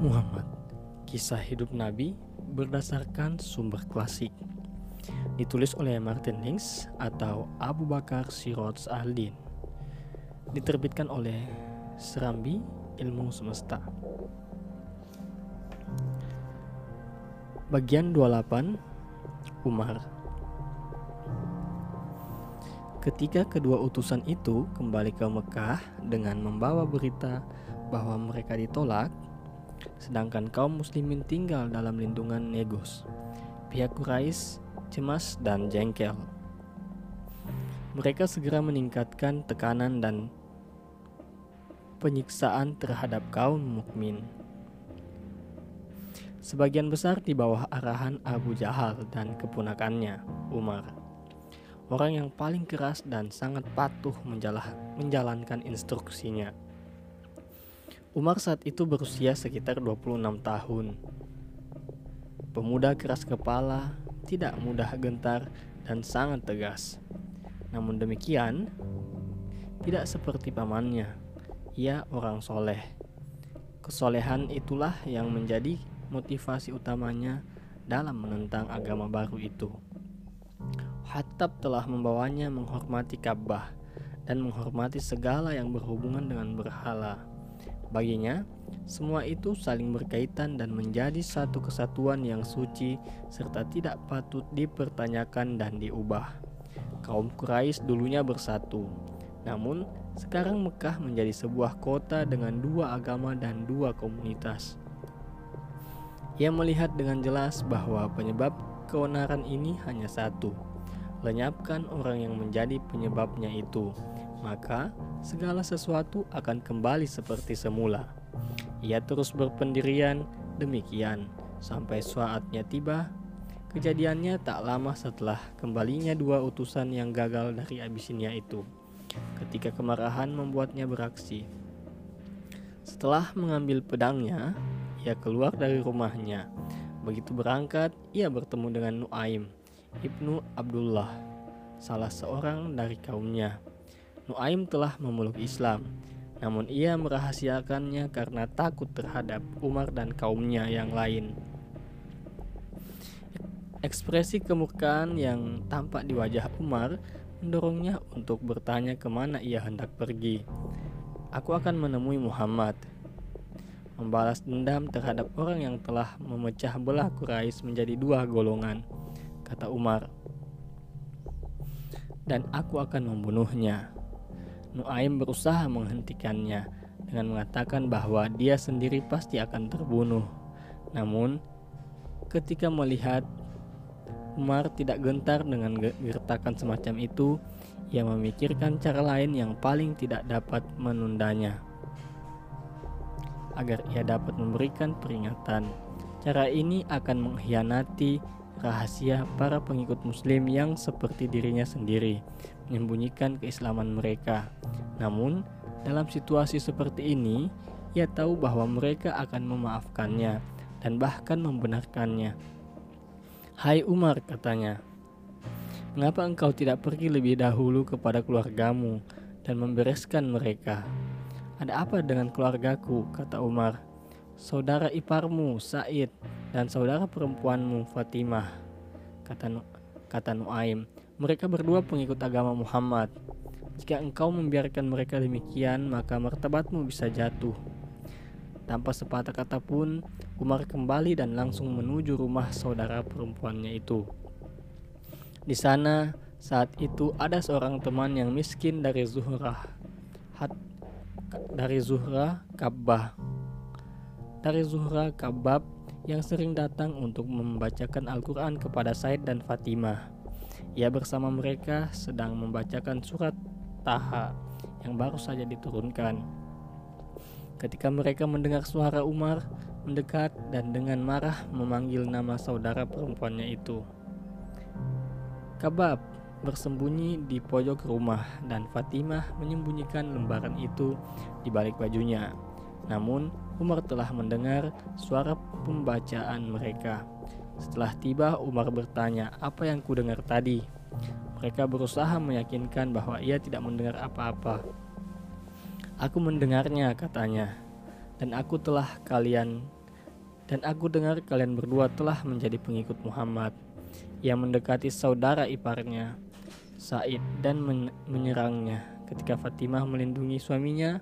Muhammad. Kisah hidup Nabi berdasarkan sumber klasik. Ditulis oleh Martin Hinks atau Abu Bakar Siroj Ahdin Diterbitkan oleh Serambi Ilmu Semesta. Bagian 28 Umar. Ketika kedua utusan itu kembali ke Mekah dengan membawa berita bahwa mereka ditolak, sedangkan kaum muslimin tinggal dalam lindungan Negus, pihak Quraisy cemas dan jengkel. Mereka segera meningkatkan tekanan dan penyiksaan terhadap kaum mukmin. Sebagian besar di bawah arahan Abu Jahal dan keponakannya, Umar orang yang paling keras dan sangat patuh menjalankan instruksinya. Umar saat itu berusia sekitar 26 tahun. Pemuda keras kepala, tidak mudah gentar, dan sangat tegas. Namun demikian, tidak seperti pamannya. Ia orang soleh. Kesolehan itulah yang menjadi motivasi utamanya dalam menentang agama baru itu. Hattab telah membawanya menghormati Ka'bah dan menghormati segala yang berhubungan dengan berhala. Baginya, semua itu saling berkaitan dan menjadi satu kesatuan yang suci serta tidak patut dipertanyakan dan diubah. Kaum Quraisy dulunya bersatu, namun sekarang Mekah menjadi sebuah kota dengan dua agama dan dua komunitas. Ia melihat dengan jelas bahwa penyebab keonaran ini hanya satu, lenyapkan orang yang menjadi penyebabnya itu, maka segala sesuatu akan kembali seperti semula. Ia terus berpendirian demikian sampai saatnya tiba. Kejadiannya tak lama setelah kembalinya dua utusan yang gagal dari Abisinia itu, ketika kemarahan membuatnya beraksi. Setelah mengambil pedangnya, ia keluar dari rumahnya. Begitu berangkat, ia bertemu dengan Nuaim, Ibnu Abdullah, salah seorang dari kaumnya. Nuaim telah memeluk Islam, namun ia merahasiakannya karena takut terhadap Umar dan kaumnya yang lain. Ekspresi kemurkaan yang tampak di wajah Umar mendorongnya untuk bertanya ke mana ia hendak pergi. Aku akan menemui Muhammad, membalas dendam terhadap orang yang telah memecah belah Quraisy menjadi dua golongan kata Umar. Dan aku akan membunuhnya. Nuaim berusaha menghentikannya dengan mengatakan bahwa dia sendiri pasti akan terbunuh. Namun, ketika melihat Umar tidak gentar dengan gertakan semacam itu, ia memikirkan cara lain yang paling tidak dapat menundanya agar ia dapat memberikan peringatan. Cara ini akan mengkhianati rahasia para pengikut Muslim yang seperti dirinya sendiri menyembunyikan keislaman mereka. Namun, dalam situasi seperti ini, ia tahu bahwa mereka akan memaafkannya dan bahkan membenarkannya. "Hai Umar," katanya, "mengapa engkau tidak pergi lebih dahulu kepada keluargamu dan membereskan mereka?" "Ada apa dengan keluargaku?" kata Umar. "Saudara iparmu, Said, dan saudara perempuanmu Fatimah, kata, kata Nuaim. Mereka berdua pengikut agama Muhammad. Jika engkau membiarkan mereka demikian, maka martabatmu bisa jatuh. Tanpa sepatah kata pun, Umar kembali dan langsung menuju rumah saudara perempuannya itu. Di sana, saat itu ada seorang teman yang miskin dari Zuhrah, hat, dari Zuhra Kabbah. Dari Zuhra Kabab yang sering datang untuk membacakan Al-Quran kepada Said dan Fatimah. Ia bersama mereka sedang membacakan surat Taha yang baru saja diturunkan. Ketika mereka mendengar suara Umar mendekat dan dengan marah memanggil nama saudara perempuannya itu. Kabab bersembunyi di pojok rumah dan Fatimah menyembunyikan lembaran itu di balik bajunya. Namun, Umar telah mendengar suara pembacaan mereka. Setelah tiba, Umar bertanya, "Apa yang kudengar tadi?" Mereka berusaha meyakinkan bahwa ia tidak mendengar apa-apa. "Aku mendengarnya," katanya, "dan aku telah kalian Dan aku dengar kalian berdua telah menjadi pengikut Muhammad. Ia mendekati saudara iparnya, Said, dan men menyerangnya. Ketika Fatimah melindungi suaminya,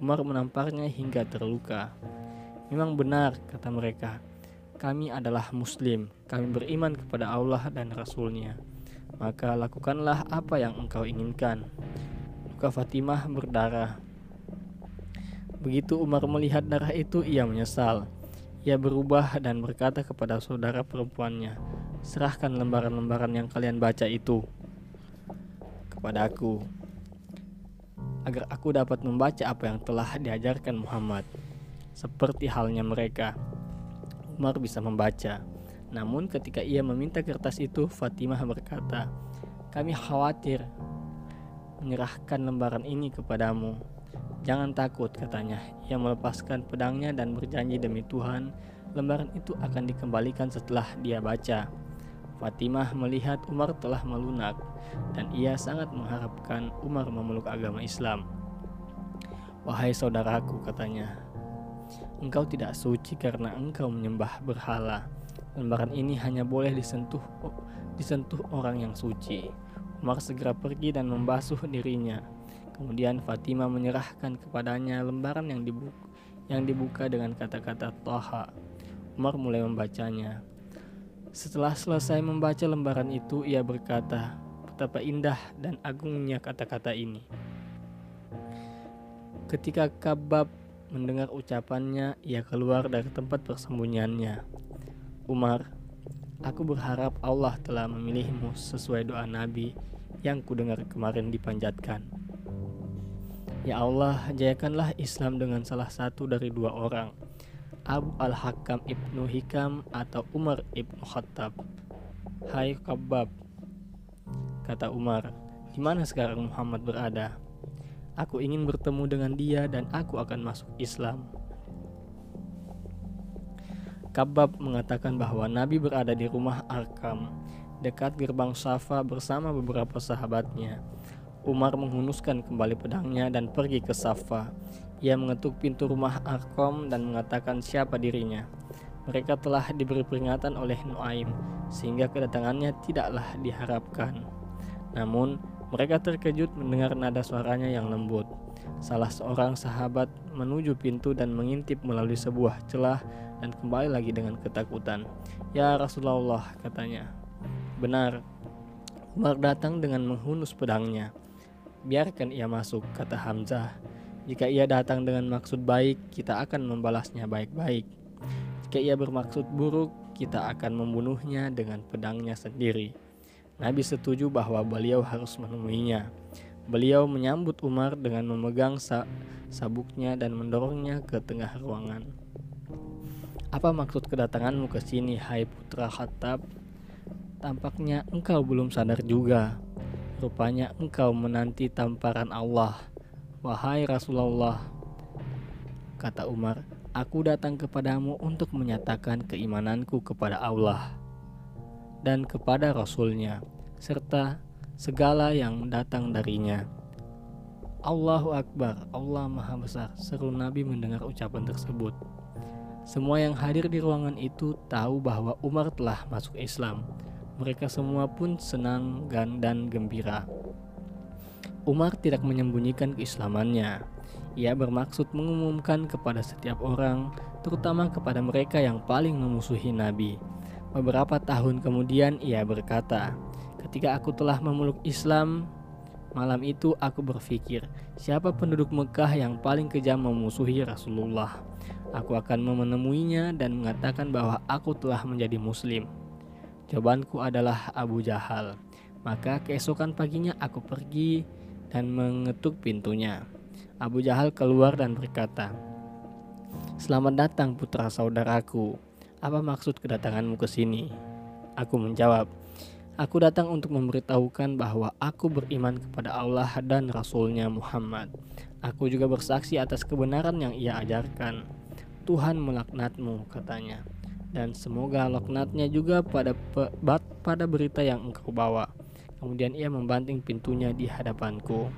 Umar menamparnya hingga terluka. Memang benar, kata mereka, kami adalah muslim, kami beriman kepada Allah dan Rasulnya. Maka lakukanlah apa yang engkau inginkan. Luka Fatimah berdarah. Begitu Umar melihat darah itu, ia menyesal. Ia berubah dan berkata kepada saudara perempuannya, Serahkan lembaran-lembaran yang kalian baca itu kepada aku, agar aku dapat membaca apa yang telah diajarkan Muhammad, seperti halnya mereka. Umar bisa membaca. Namun ketika ia meminta kertas itu, Fatimah berkata, "Kami khawatir menyerahkan lembaran ini kepadamu. Jangan takut," katanya. Ia melepaskan pedangnya dan berjanji demi Tuhan, lembaran itu akan dikembalikan setelah dia baca. Fatimah melihat Umar telah melunak dan ia sangat mengharapkan Umar memeluk agama Islam. "Wahai saudaraku," katanya, Engkau tidak suci karena engkau menyembah berhala. Lembaran ini hanya boleh disentuh disentuh orang yang suci. Umar segera pergi dan membasuh dirinya. Kemudian Fatimah menyerahkan kepadanya lembaran yang dibuka, yang dibuka dengan kata-kata Toha. Umar mulai membacanya. Setelah selesai membaca lembaran itu, ia berkata, "Betapa indah dan agungnya kata-kata ini." Ketika Kabab Mendengar ucapannya, ia keluar dari tempat persembunyiannya. Umar, aku berharap Allah telah memilihmu sesuai doa Nabi yang kudengar kemarin dipanjatkan. Ya Allah, jayakanlah Islam dengan salah satu dari dua orang, Abu Al-Hakam Ibnu Hikam atau Umar Ibnu Khattab. Hai Kabab, kata Umar, di mana sekarang Muhammad berada? Aku ingin bertemu dengan dia dan aku akan masuk Islam. Kabab mengatakan bahwa Nabi berada di rumah Arkam, dekat gerbang Safa bersama beberapa sahabatnya. Umar menghunuskan kembali pedangnya dan pergi ke Safa. Ia mengetuk pintu rumah Arkom dan mengatakan siapa dirinya. Mereka telah diberi peringatan oleh Nuaim, sehingga kedatangannya tidaklah diharapkan. Namun, mereka terkejut mendengar nada suaranya yang lembut. Salah seorang sahabat menuju pintu dan mengintip melalui sebuah celah dan kembali lagi dengan ketakutan. "Ya Rasulullah," katanya. "Benar." Umar datang dengan menghunus pedangnya. "Biarkan ia masuk," kata Hamzah. "Jika ia datang dengan maksud baik, kita akan membalasnya baik-baik. Jika ia bermaksud buruk, kita akan membunuhnya dengan pedangnya sendiri." Nabi setuju bahwa beliau harus menemuinya. Beliau menyambut Umar dengan memegang sa sabuknya dan mendorongnya ke tengah ruangan. Apa maksud kedatanganmu ke sini, hai putra Khattab? Tampaknya engkau belum sadar juga. Rupanya engkau menanti tamparan Allah. Wahai Rasulullah, kata Umar, aku datang kepadamu untuk menyatakan keimananku kepada Allah dan kepada Rasulnya, serta segala yang datang darinya. Allahu Akbar, Allah Maha Besar, seru Nabi mendengar ucapan tersebut. Semua yang hadir di ruangan itu tahu bahwa Umar telah masuk Islam. Mereka semua pun senang dan gembira. Umar tidak menyembunyikan keislamannya. Ia bermaksud mengumumkan kepada setiap orang, terutama kepada mereka yang paling memusuhi Nabi, Beberapa tahun kemudian ia berkata, "Ketika aku telah memeluk Islam, malam itu aku berpikir, siapa penduduk Mekah yang paling kejam memusuhi Rasulullah? Aku akan menemuinya dan mengatakan bahwa aku telah menjadi muslim." Jawabanku adalah Abu Jahal. Maka keesokan paginya aku pergi dan mengetuk pintunya. Abu Jahal keluar dan berkata, "Selamat datang putra saudaraku." Apa maksud kedatanganmu ke sini? Aku menjawab, Aku datang untuk memberitahukan bahwa aku beriman kepada Allah dan Rasulnya Muhammad. Aku juga bersaksi atas kebenaran yang ia ajarkan. Tuhan melaknatmu, katanya. Dan semoga laknatnya juga pada pada berita yang engkau bawa. Kemudian ia membanting pintunya di hadapanku.